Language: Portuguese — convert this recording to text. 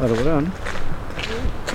Var det